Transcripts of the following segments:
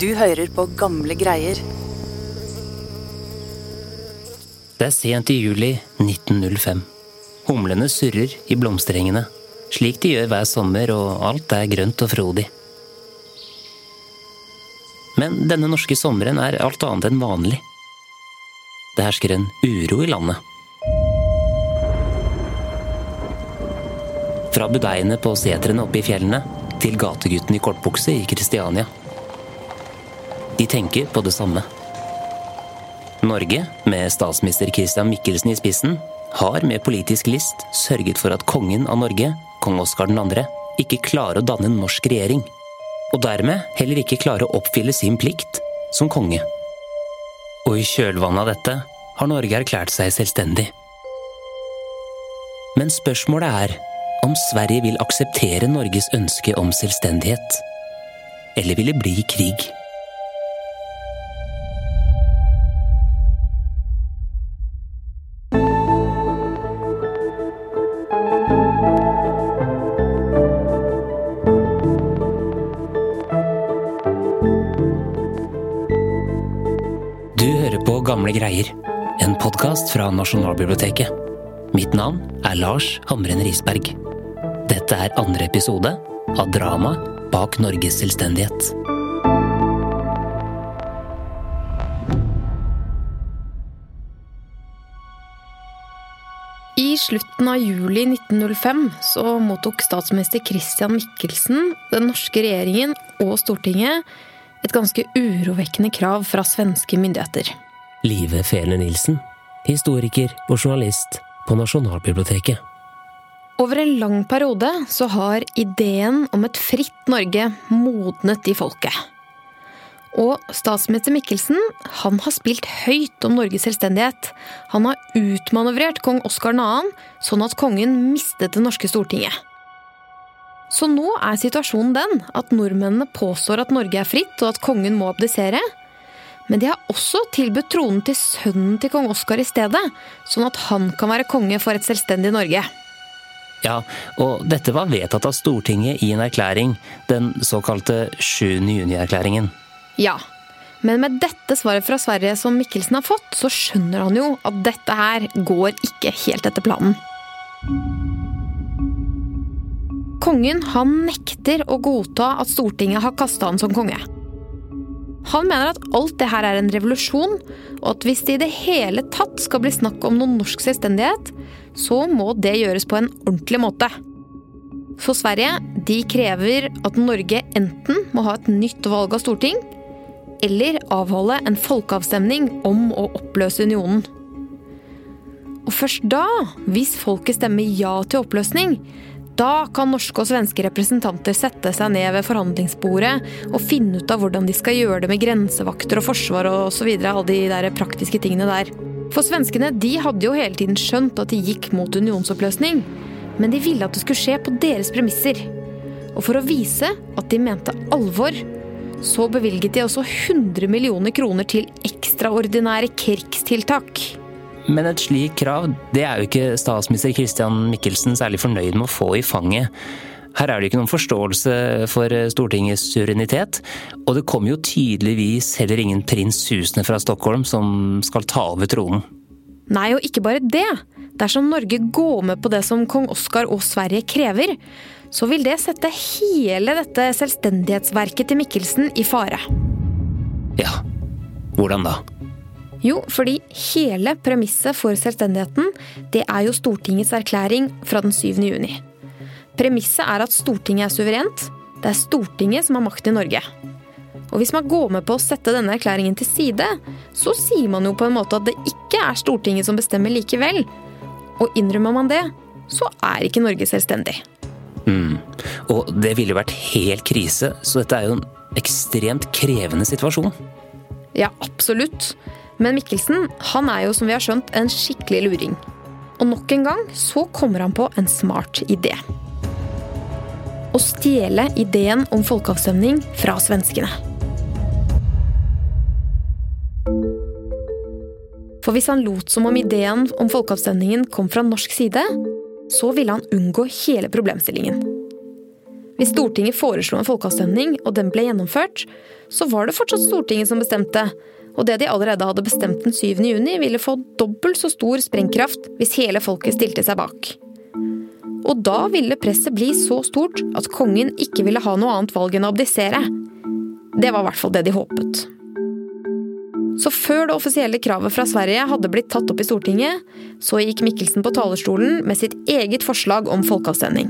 Du hører på gamle greier. Det er sent i juli 1905. Humlene surrer i blomsterengene, slik de gjør hver sommer, og alt er grønt og frodig. Men denne norske sommeren er alt annet enn vanlig. Det hersker en uro i landet. Fra budeiene på setrene oppe i fjellene til gategutten i kortbukse i Kristiania. Tenker på det samme. Norge, med statsminister Christian Michelsen i spissen, har med politisk list sørget for at kongen av Norge, kong Oskar 2., ikke klarer å danne en norsk regjering. Og dermed heller ikke klarer å oppfylle sin plikt som konge. Og i kjølvannet av dette har Norge erklært seg selvstendig. Men spørsmålet er om Sverige vil akseptere Norges ønske om selvstendighet. Eller vil det bli krig? Podkast fra Nasjonalbiblioteket. Mitt navn er Lars Hamren Risberg. Dette er andre episode av Drama bak Norges selvstendighet. I slutten av juli 1905 så mottok statsminister Christian Michelsen, den norske regjeringen og Stortinget et ganske urovekkende krav fra svenske myndigheter. Live Fehler Nilsen, historiker og journalist på Nasjonalbiblioteket. Over en lang periode så har ideen om et fritt Norge modnet i folket. Og statsminister Mikkelsen han har spilt høyt om Norges selvstendighet. Han har utmanøvrert kong Oskar 2., sånn at kongen mistet det norske stortinget. Så nå er situasjonen den at nordmennene påstår at Norge er fritt, og at kongen må abdisere. Men de har også tilbudt tronen til sønnen til kong Oskar i stedet, sånn at han kan være konge for et selvstendig Norge. Ja, og dette var vedtatt av Stortinget i en erklæring, den såkalte 7. juni-erklæringen. Ja, men med dette svaret fra Sverige som Mikkelsen har fått, så skjønner han jo at dette her går ikke helt etter planen. Kongen han nekter å godta at Stortinget har kasta han som konge. Han mener at alt det her er en revolusjon, og at hvis det i det hele tatt skal bli snakk om noen norsk selvstendighet, så må det gjøres på en ordentlig måte. For Sverige de krever at Norge enten må ha et nytt valg av storting, eller avholde en folkeavstemning om å oppløse unionen. Og først da, hvis folket stemmer ja til oppløsning, da kan norske og svenske representanter sette seg ned ved forhandlingsbordet og finne ut av hvordan de skal gjøre det med grensevakter og forsvar og videre, alle de der praktiske tingene der. For svenskene de hadde jo hele tiden skjønt at de gikk mot unionsoppløsning, men de ville at det skulle skje på deres premisser. Og for å vise at de mente alvor, så bevilget de også 100 millioner kroner til ekstraordinære krigstiltak. Men et slikt krav, det er jo ikke statsminister Christian Michelsen særlig fornøyd med å få i fanget. Her er det ikke noen forståelse for Stortingets suverenitet, og det kommer jo tydeligvis heller ingen prins susende fra Stockholm som skal ta over tronen. Nei, og ikke bare det. Dersom Norge går med på det som kong Oskar og Sverige krever, så vil det sette hele dette selvstendighetsverket til Michelsen i fare. Ja, hvordan da? Jo, fordi hele premisset for selvstendigheten, det er jo Stortingets erklæring fra den 7. juni. Premisset er at Stortinget er suverent. Det er Stortinget som har makt i Norge. Og hvis man går med på å sette denne erklæringen til side, så sier man jo på en måte at det ikke er Stortinget som bestemmer likevel. Og innrømmer man det, så er ikke Norge selvstendig. Mm. Og det ville jo vært helt krise, så dette er jo en ekstremt krevende situasjon. Ja, absolutt. Men Mikkelsen han er jo som vi har skjønt en skikkelig luring. Og nok en gang så kommer han på en smart idé. Å stjele ideen om folkeavstemning fra svenskene. For hvis han lot som om ideen om folkeavstemningen kom fra norsk side, så ville han unngå hele problemstillingen. Hvis Stortinget foreslo en folkeavstemning, og den ble gjennomført, så var det fortsatt Stortinget som bestemte. Og det de allerede hadde bestemt den 7. juni, ville få dobbelt så stor sprengkraft hvis hele folket stilte seg bak. Og da ville presset bli så stort at kongen ikke ville ha noe annet valg enn å abdisere. Det var i hvert fall det de håpet. Så før det offisielle kravet fra Sverige hadde blitt tatt opp i Stortinget, så gikk Mikkelsen på talerstolen med sitt eget forslag om folkeavstemning.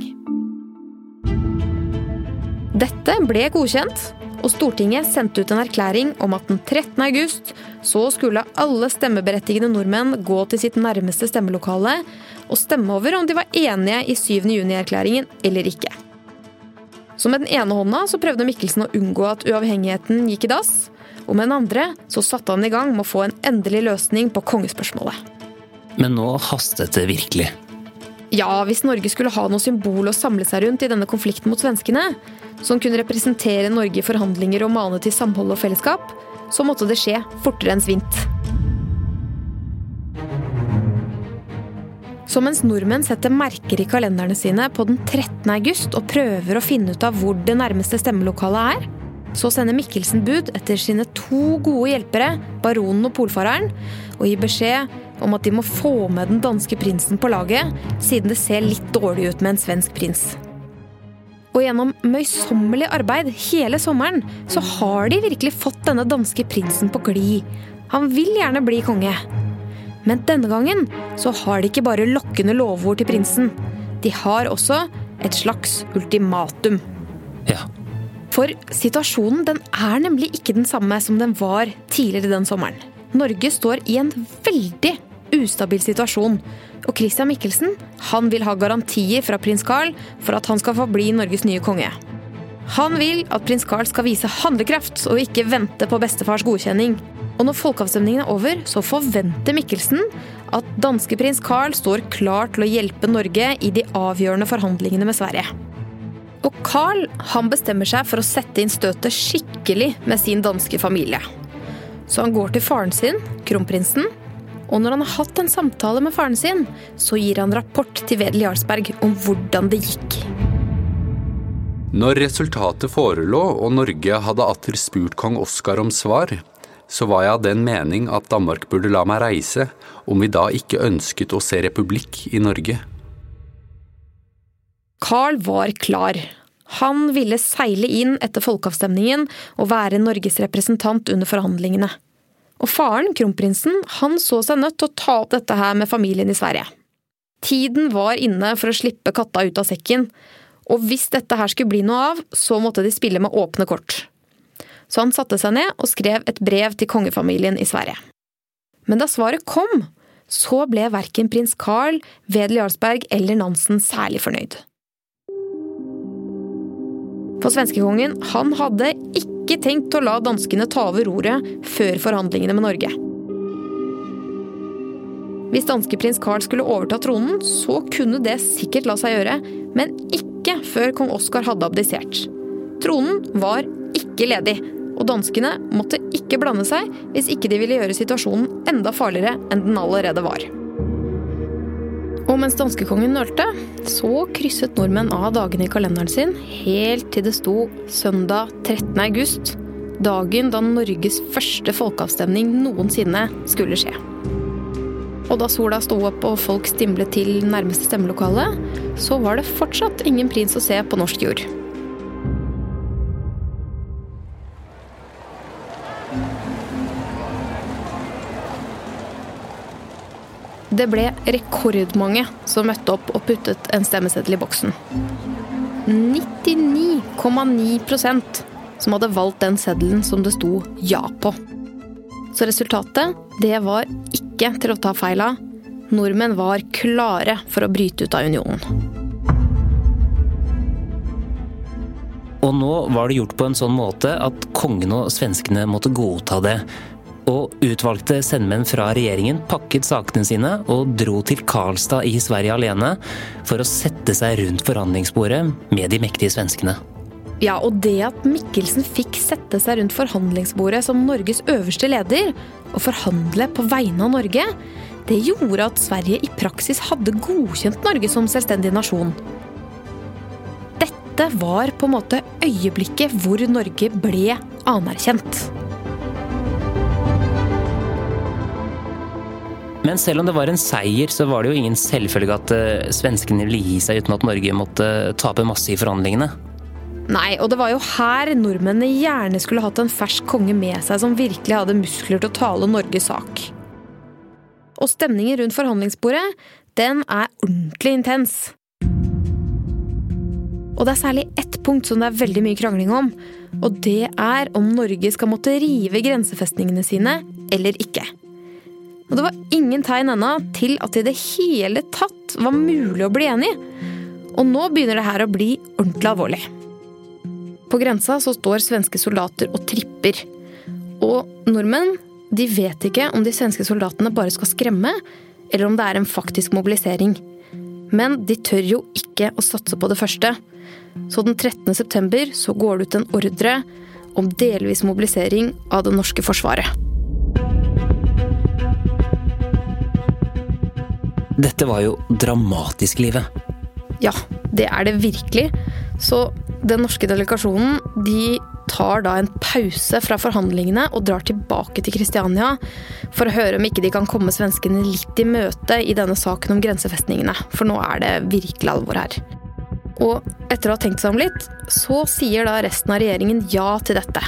Dette ble godkjent, og Stortinget sendte ut en erklæring om at den 13. august så skulle alle stemmeberettigede nordmenn gå til sitt nærmeste stemmelokale og stemme over om de var enige i 7. juni-erklæringen eller ikke. Så med den ene hånda så prøvde Mikkelsen å unngå at uavhengigheten gikk i dass, og med den andre så satte han i gang med å få en endelig løsning på kongespørsmålet. Men nå hastet det virkelig. Ja, hvis Norge skulle ha noe symbol å samle seg rundt i denne konflikten mot svenskene, som kunne representere Norge i forhandlinger og mane til samhold og fellesskap, så måtte det skje fortere enn svint. Så mens nordmenn setter merker i kalenderne sine på den 13. august og prøver å finne ut av hvor det nærmeste stemmelokalet er, så sender Mikkelsen bud etter sine to gode hjelpere, baronen og polfareren, og gir beskjed om at de må få med den danske prinsen på laget, siden det ser litt dårlig ut med en svensk prins. Og gjennom møysommelig arbeid hele sommeren, så har de virkelig fått denne danske prinsen på glid. Han vil gjerne bli konge. Men denne gangen så har de ikke bare lokkende lovord til prinsen. De har også et slags ultimatum. Ja. For situasjonen den er nemlig ikke den samme som den var tidligere den sommeren. Norge står i en veldig ustabil situasjon. Og Christian Michelsen han vil ha garantier fra prins Carl for at han skal få bli Norges nye konge. Han vil at prins Carl skal vise handlekraft og ikke vente på bestefars godkjenning. Og når folkeavstemningen er over, så forventer Michelsen at danske prins Carl står klar til å hjelpe Norge i de avgjørende forhandlingene med Sverige. Og Carl han bestemmer seg for å sette inn støtet skikkelig med sin danske familie. Så han går til faren sin, kronprinsen, og når han har hatt en samtale med faren sin, så gir han rapport til Wedel Jarlsberg om hvordan det gikk. Når resultatet forelå og Norge hadde atter spurt kong Oskar om svar, så var jeg av den mening at Danmark burde la meg reise, om vi da ikke ønsket å se republikk i Norge. Carl var klar. Han ville seile inn etter folkeavstemningen og være Norges representant under forhandlingene. Og faren, kronprinsen, han så seg nødt til å ta opp dette her med familien i Sverige. Tiden var inne for å slippe katta ut av sekken, og hvis dette her skulle bli noe av, så måtte de spille med åpne kort. Så han satte seg ned og skrev et brev til kongefamilien i Sverige. Men da svaret kom, så ble verken prins Carl, Wedel Jarlsberg eller Nansen særlig fornøyd. For svenskekongen han hadde ikke tenkt å la danskene ta over roret før forhandlingene med Norge. Hvis danskeprins Carl skulle overta tronen, så kunne det sikkert la seg gjøre, men ikke før kong Oskar hadde abdisert. Tronen var ikke ledig, og danskene måtte ikke blande seg hvis ikke de ville gjøre situasjonen enda farligere enn den allerede var. Og mens danskekongen nølte, så krysset nordmenn av dagene i kalenderen sin helt til det sto søndag 13. august, dagen da Norges første folkeavstemning noensinne skulle skje. Og da sola sto opp og folk stimlet til nærmeste stemmelokale, så var det fortsatt ingen prins å se på norsk jord. Det ble rekordmange som møtte opp og puttet en stemmeseddel i boksen. 99,9% som hadde valgt den seddelen som det sto ja på. Så resultatet, det var ikke til å ta feil av. Nordmenn var klare for å bryte ut av unionen. Og nå var det gjort på en sånn måte at kongen og svenskene måtte godta det og utvalgte sendmenn fra regjeringen pakket sakene sine og dro til Karlstad i Sverige alene for å sette seg rundt forhandlingsbordet med de mektige svenskene. Ja, og det at Mikkelsen fikk sette seg rundt forhandlingsbordet som Norges øverste leder, og forhandle på vegne av Norge, det gjorde at Sverige i praksis hadde godkjent Norge som selvstendig nasjon. dette var på en måte øyeblikket hvor Norge ble anerkjent. Men selv om det var en seier, så var det jo ingen selvfølge at uh, svenskene ville gi seg uten at Norge måtte tape masse i forhandlingene. Nei, og det var jo her nordmennene gjerne skulle hatt en fersk konge med seg som virkelig hadde muskler til å tale Norges sak. Og stemningen rundt forhandlingsbordet, den er ordentlig intens. Og det er særlig ett punkt som det er veldig mye krangling om. Og det er om Norge skal måtte rive grensefestningene sine eller ikke. Og det var ingen tegn ennå til at det i det hele tatt var mulig å bli enig. Og nå begynner det her å bli ordentlig alvorlig. På grensa så står svenske soldater og tripper. Og nordmenn de vet ikke om de svenske soldatene bare skal skremme, eller om det er en faktisk mobilisering. Men de tør jo ikke å satse på det første. Så den 13. september så går det ut en ordre om delvis mobilisering av det norske forsvaret. Dette var jo dramatisk, livet. Ja, det er det virkelig. Så den norske delegasjonen de tar da en pause fra forhandlingene og drar tilbake til Kristiania for å høre om ikke de kan komme svenskene litt i møte i denne saken om grensefestningene. For nå er det virkelig alvor her. Og etter å ha tenkt seg om litt, så sier da resten av regjeringen ja til dette.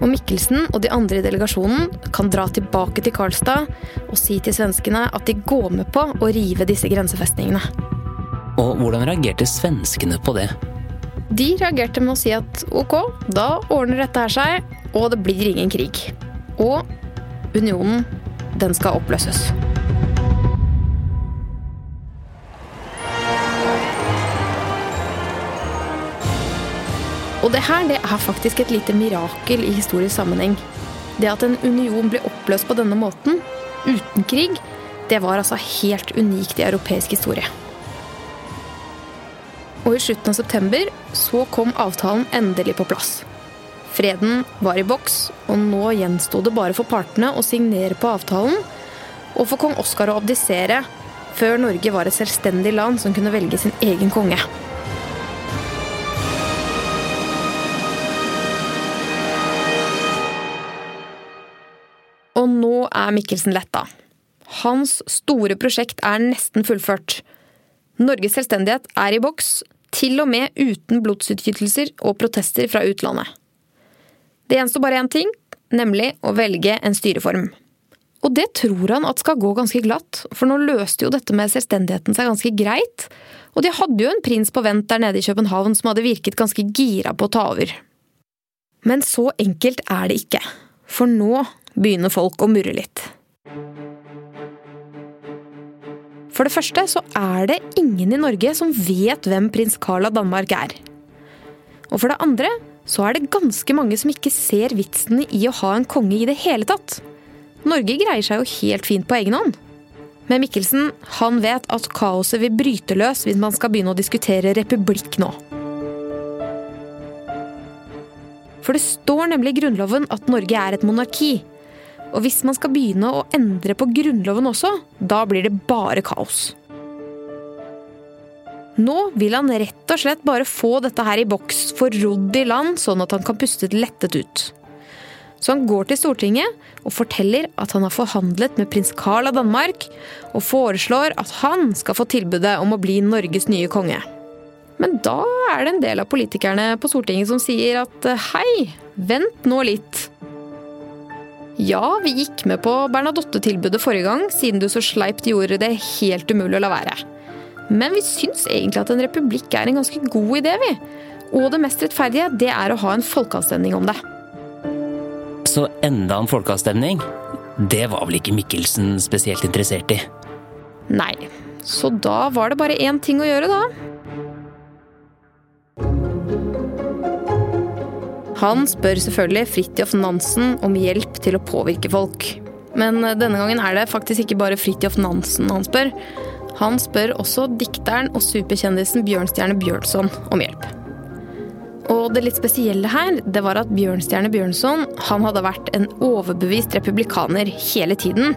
Og Mikkelsen og de andre i delegasjonen kan dra tilbake til Karlstad og si til svenskene at de går med på å rive disse grensefestningene. Og hvordan reagerte svenskene på det? De reagerte med å si at ok, da ordner dette her seg, og det blir ingen krig. Og unionen, den skal oppløses. Og det her det er faktisk et lite mirakel i historisk sammenheng. Det at en union ble oppløst på denne måten, uten krig, det var altså helt unikt i europeisk historie. Og i slutten av september så kom avtalen endelig på plass. Freden var i boks, og nå gjensto det bare for partene å signere på avtalen og for kong Oskar å abdisere før Norge var et selvstendig land som kunne velge sin egen konge. Er Mikkelsen letta. Hans store prosjekt er nesten fullført. Norges selvstendighet er i boks, til og med uten blodsutgytelser og protester fra utlandet. Det gjenstår bare én ting, nemlig å velge en styreform. Og det tror han at skal gå ganske glatt, for nå løste jo dette med selvstendigheten seg ganske greit, og de hadde jo en prins på vent der nede i København som hadde virket ganske gira på å ta over. Men så enkelt er det ikke, for nå begynner folk å murre litt. For det første så er det ingen i Norge som vet hvem prins Carl av Danmark er. Og for det andre så er det ganske mange som ikke ser vitsen i å ha en konge i det hele tatt. Norge greier seg jo helt fint på egen hånd. Men Mikkelsen han vet at kaoset vil bryte løs hvis man skal begynne å diskutere republikk nå. For det står nemlig i Grunnloven at Norge er et monarki. Og hvis man skal begynne å endre på Grunnloven også, da blir det bare kaos. Nå vil han rett og slett bare få dette her i boks, få rodd i land, sånn at han kan puste lettet ut. Så han går til Stortinget og forteller at han har forhandlet med prins Carl av Danmark, og foreslår at han skal få tilbudet om å bli Norges nye konge. Men da er det en del av politikerne på Stortinget som sier at hei, vent nå litt. Ja, vi gikk med på Bernadotte-tilbudet forrige gang, siden du så sleipt gjorde det helt umulig å la være. Men vi syns egentlig at en republikk er en ganske god idé, vi. Og det mest rettferdige, det er å ha en folkeavstemning om det. Så enda en folkeavstemning? Det var vel ikke Mikkelsen spesielt interessert i? Nei. Så da var det bare én ting å gjøre, da. Han spør selvfølgelig Fridtjof Nansen om hjelp til å påvirke folk. Men denne gangen er det faktisk ikke bare Fridtjof Nansen han spør. Han spør også dikteren og superkjendisen Bjørnstjerne Bjørnson om hjelp. Og det litt spesielle her, det var at Bjørnstjerne Bjørnson han hadde vært en overbevist republikaner hele tiden.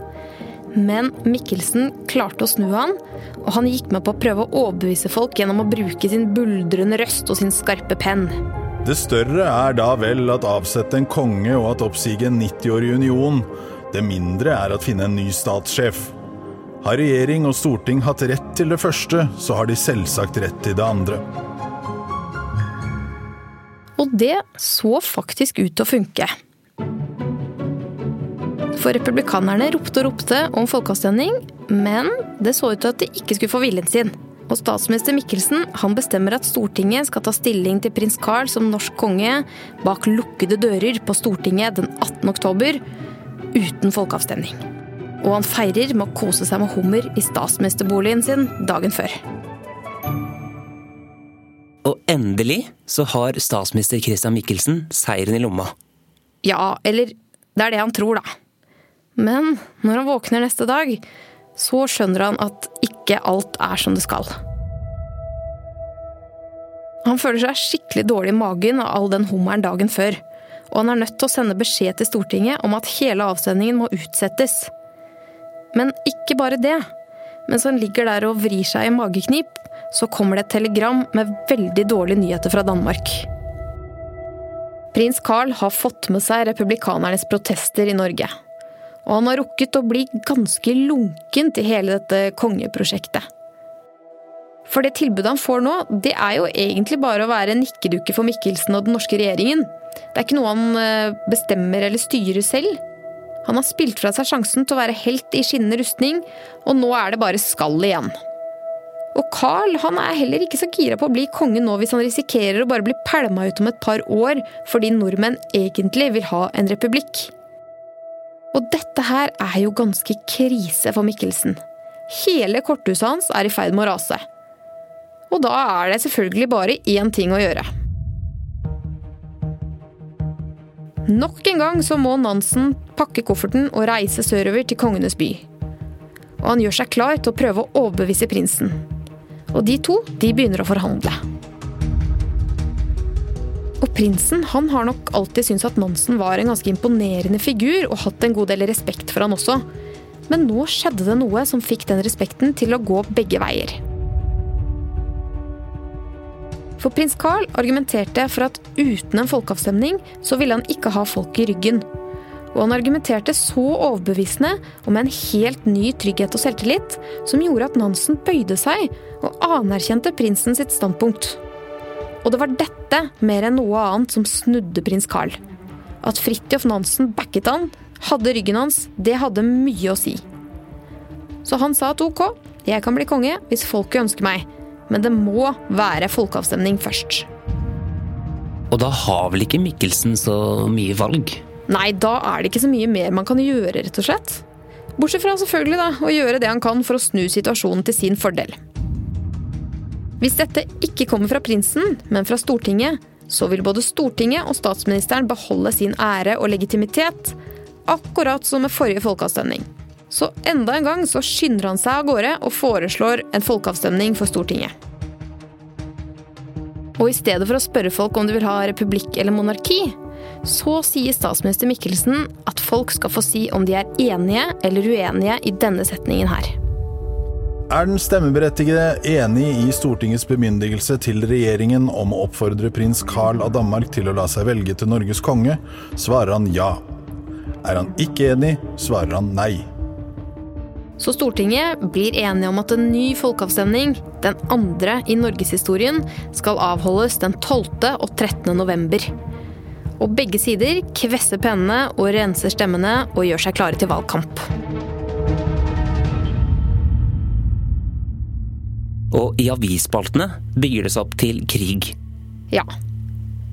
Men Mikkelsen klarte å snu han, og han gikk med på å prøve å overbevise folk gjennom å bruke sin buldrende røst og sin skarpe penn. Det større er da vel at avsette en konge og at oppsige en 90-årig union. Det mindre er at finne en ny statssjef. Har regjering og storting hatt rett til det første, så har de selvsagt rett til det andre. Og det så faktisk ut til å funke. For republikanerne ropte og ropte om folkeavstemning, men det så ut til at de ikke skulle få viljen sin. Og statsminister Mikkelsen han bestemmer at Stortinget skal ta stilling til prins Carl som norsk konge bak lukkede dører på Stortinget den 18. oktober, uten folkeavstemning. Og han feirer med å kose seg med hummer i statsministerboligen sin dagen før. Og endelig så har statsminister Christian Mikkelsen seieren i lomma. Ja, eller det er det han tror, da. Men når han våkner neste dag, så skjønner han at ikke alt er som det skal. Han føler seg skikkelig dårlig i magen av all den hummeren dagen før. Og han er nødt til å sende beskjed til Stortinget om at hele avsendingen må utsettes. Men ikke bare det. Mens han ligger der og vrir seg i mageknip, så kommer det et telegram med veldig dårlige nyheter fra Danmark. Prins Carl har fått med seg republikanernes protester i Norge. Og han har rukket å bli ganske lunken til hele dette kongeprosjektet. For det tilbudet han får nå, det er jo egentlig bare å være nikkedukke for Mikkelsen og den norske regjeringen. Det er ikke noe han eh, bestemmer eller styrer selv. Han har spilt fra seg sjansen til å være helt i skinnende rustning, og nå er det bare skall igjen. Og Carl han er heller ikke så gira på å bli konge nå hvis han risikerer å bare bli pælma ut om et par år fordi nordmenn egentlig vil ha en republikk. Og dette her er jo ganske krise for Mikkelsen. Hele korthuset hans er i ferd med å rase. Og da er det selvfølgelig bare én ting å gjøre. Nok en gang så må Nansen pakke kofferten og reise sørover til kongenes by. Og han gjør seg klar til å prøve å overbevise prinsen. Og de to de begynner å forhandle. Og prinsen han har nok alltid syntes at Nansen var en ganske imponerende figur, og hatt en god del respekt for han også. Men nå skjedde det noe som fikk den respekten til å gå begge veier. For prins Carl argumenterte for at uten en folkeavstemning så ville han ikke ha folk i ryggen. Og han argumenterte så overbevisende og med en helt ny trygghet og selvtillit som gjorde at Nansen bøyde seg og anerkjente prinsen sitt standpunkt. Og det var dette, mer enn noe annet, som snudde prins Carl. At Fridtjof Nansen backet han, hadde ryggen hans, det hadde mye å si. Så han sa at ok, jeg kan bli konge hvis folket ønsker meg, men det må være folkeavstemning først. Og da har vel ikke Mikkelsen så mye valg? Nei, da er det ikke så mye mer man kan gjøre, rett og slett. Bortsett fra selvfølgelig da, å gjøre det han kan for å snu situasjonen til sin fordel. Hvis dette ikke kommer fra prinsen, men fra Stortinget, så vil både Stortinget og statsministeren beholde sin ære og legitimitet, akkurat som med forrige folkeavstemning. Så enda en gang så skynder han seg av gårde og foreslår en folkeavstemning for Stortinget. Og i stedet for å spørre folk om de vil ha republikk eller monarki, så sier statsminister Mikkelsen at folk skal få si om de er enige eller uenige i denne setningen her. Er den stemmeberettigede enig i Stortingets bemyndigelse til regjeringen om å oppfordre prins Carl av Danmark til å la seg velge til Norges konge, svarer han ja. Er han ikke enig, svarer han nei. Så Stortinget blir enige om at en ny folkeavstemning, den andre i norgeshistorien, skal avholdes den 12. og 13. november. Og begge sider kvesser pennene og renser stemmene og gjør seg klare til valgkamp. Og i avisspaltene bygger det seg opp til krig. Ja.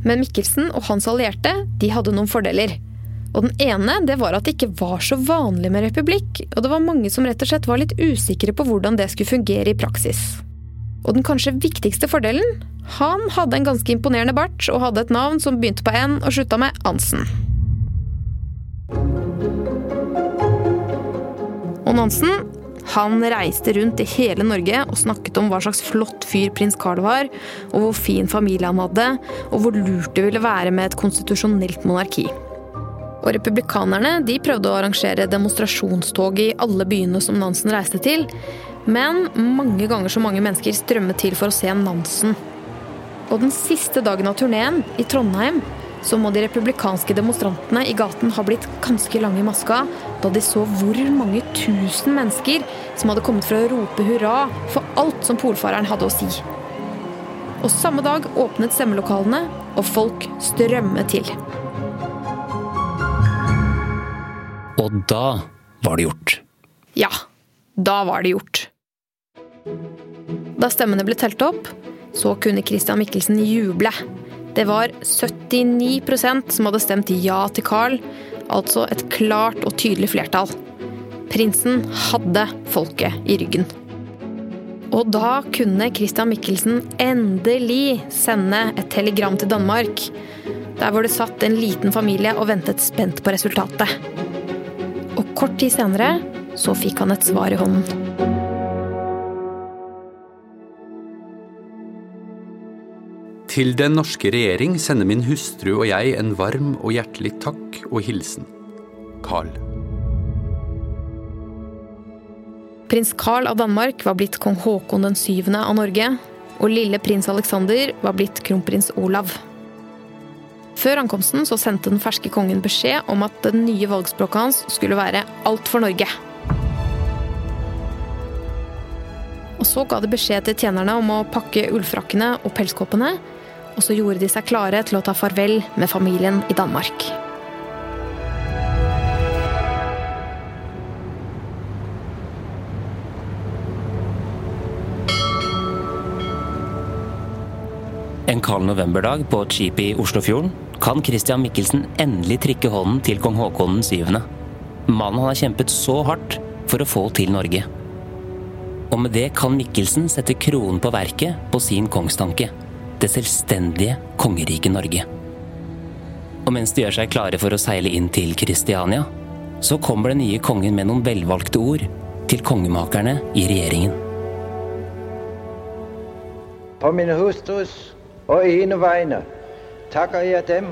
Men Mikkelsen og hans allierte de hadde noen fordeler. Og den ene det var at det ikke var så vanlig med republikk, og det var mange som rett og slett var litt usikre på hvordan det skulle fungere i praksis. Og den kanskje viktigste fordelen? Han hadde en ganske imponerende bart og hadde et navn som begynte på N og slutta med Ansen. Og Nansen han reiste rundt i hele Norge og snakket om hva slags flott fyr prins Carl var, og hvor fin familie han hadde, og hvor lurt det ville være med et konstitusjonelt monarki. Og republikanerne de prøvde å arrangere demonstrasjonstog i alle byene som Nansen reiste til, men mange ganger så mange mennesker strømmet til for å se Nansen. Og den siste dagen av turneen, i Trondheim, så må de republikanske demonstrantene i gaten ha blitt ganske lange i maska da de så hvor mange tusen mennesker som hadde kommet for å rope hurra for alt som polfareren hadde å si. Og samme dag åpnet stemmelokalene, og folk strømmet til. Og da var det gjort. Ja, da var det gjort. Da stemmene ble telt opp, så kunne Christian Michelsen juble. Det var 79% som hadde stemt ja til Carl, altså et klart og tydelig flertall. Prinsen hadde folket i ryggen. Og da kunne Christian Michelsen endelig sende et telegram til Danmark. Der hvor det satt en liten familie og ventet spent på resultatet. Og kort tid senere så fikk han et svar i hånden. Til den norske regjering sender min hustru og jeg en varm og hjertelig takk og hilsen. Carl. Prins Carl av Danmark var blitt kong Haakon den syvende av Norge, og lille prins Alexander var blitt kronprins Olav. Før ankomsten så sendte den ferske kongen beskjed om at det nye valgspråket hans skulle være 'Alt for Norge'. Og så ga det beskjed til tjenerne om å pakke ullfrakkene og pelskåpene, og så gjorde de seg klare til å ta farvel med familien i Danmark. En kald novemberdag på et skip i Oslofjorden kan Christian Michelsen endelig trikke hånden til kong Haakon 7. Mannen han har kjempet så hardt for å få til Norge. Og med det kan Michelsen sette kronen på verket på sin kongstanke. Det selvstendige kongeriket Norge. Og mens de gjør seg klare for å seile inn til Kristiania, så kommer den nye kongen med noen velvalgte ord til kongemakerne i regjeringen. På min hustrus og ene vegne takker jeg dem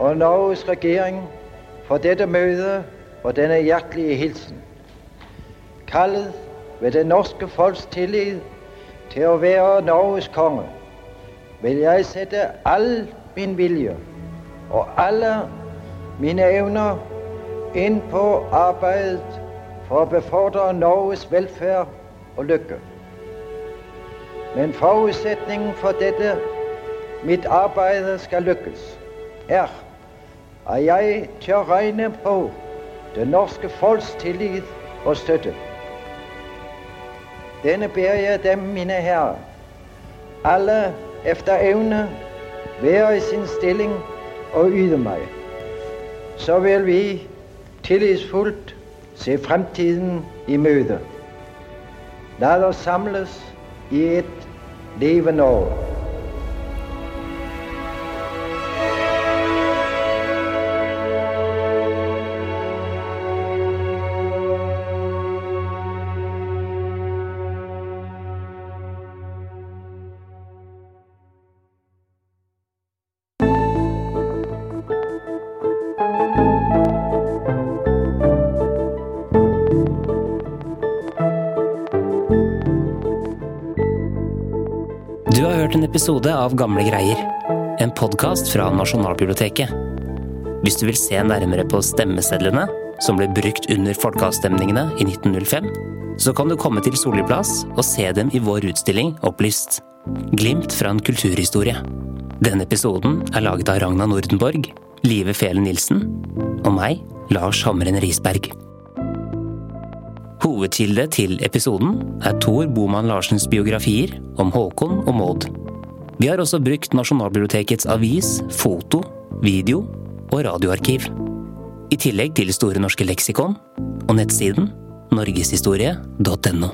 og Norges regjering for dette møtet og denne hjertelige hilsen. Kallet ved det norske folks tillit til å være Norges konge, vil jeg sette all min vilje og alle mine evner inn på arbeidet for å befordre Norges velferd og lykke. Men forutsetningen for dette mitt arbeid skal lykkes, er at jeg tør regne på det norske folks tillit og støtte. Denne ber jeg dem, mine herrer, alle efter evne være i sin stilling og yte meg. Så vil vi tillitsfullt se fremtiden i møte. La oss samles i et levende år. Episode av Gamle greier. En podkast fra Nasjonalbiblioteket. Hvis du vil se nærmere på stemmesedlene som ble brukt under folkeavstemningene i 1905, så kan du komme til Solli plass og se dem i vår utstilling Opplyst. Glimt fra en kulturhistorie. Denne episoden er laget av Ragna Nordenborg, Live Felen Nilsen og meg, Lars Hamren Risberg. Hovedkilde til episoden er Tor Boman Larsens biografier om Håkon og Maud. Vi har også brukt Nasjonalbibliotekets avis, foto, video og radioarkiv. I tillegg til Store norske leksikon og nettsiden norgeshistorie.no.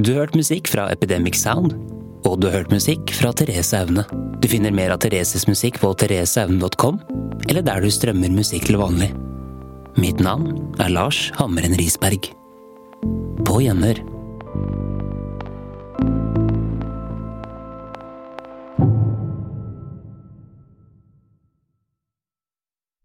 Du har hørt musikk fra Epidemic Sound, og du har hørt musikk fra Therese Aune. Du finner mer av Thereses musikk på thereseaune.com, eller der du strømmer musikk til vanlig. Mitt navn er Lars Hammeren Risberg. På gjenhør.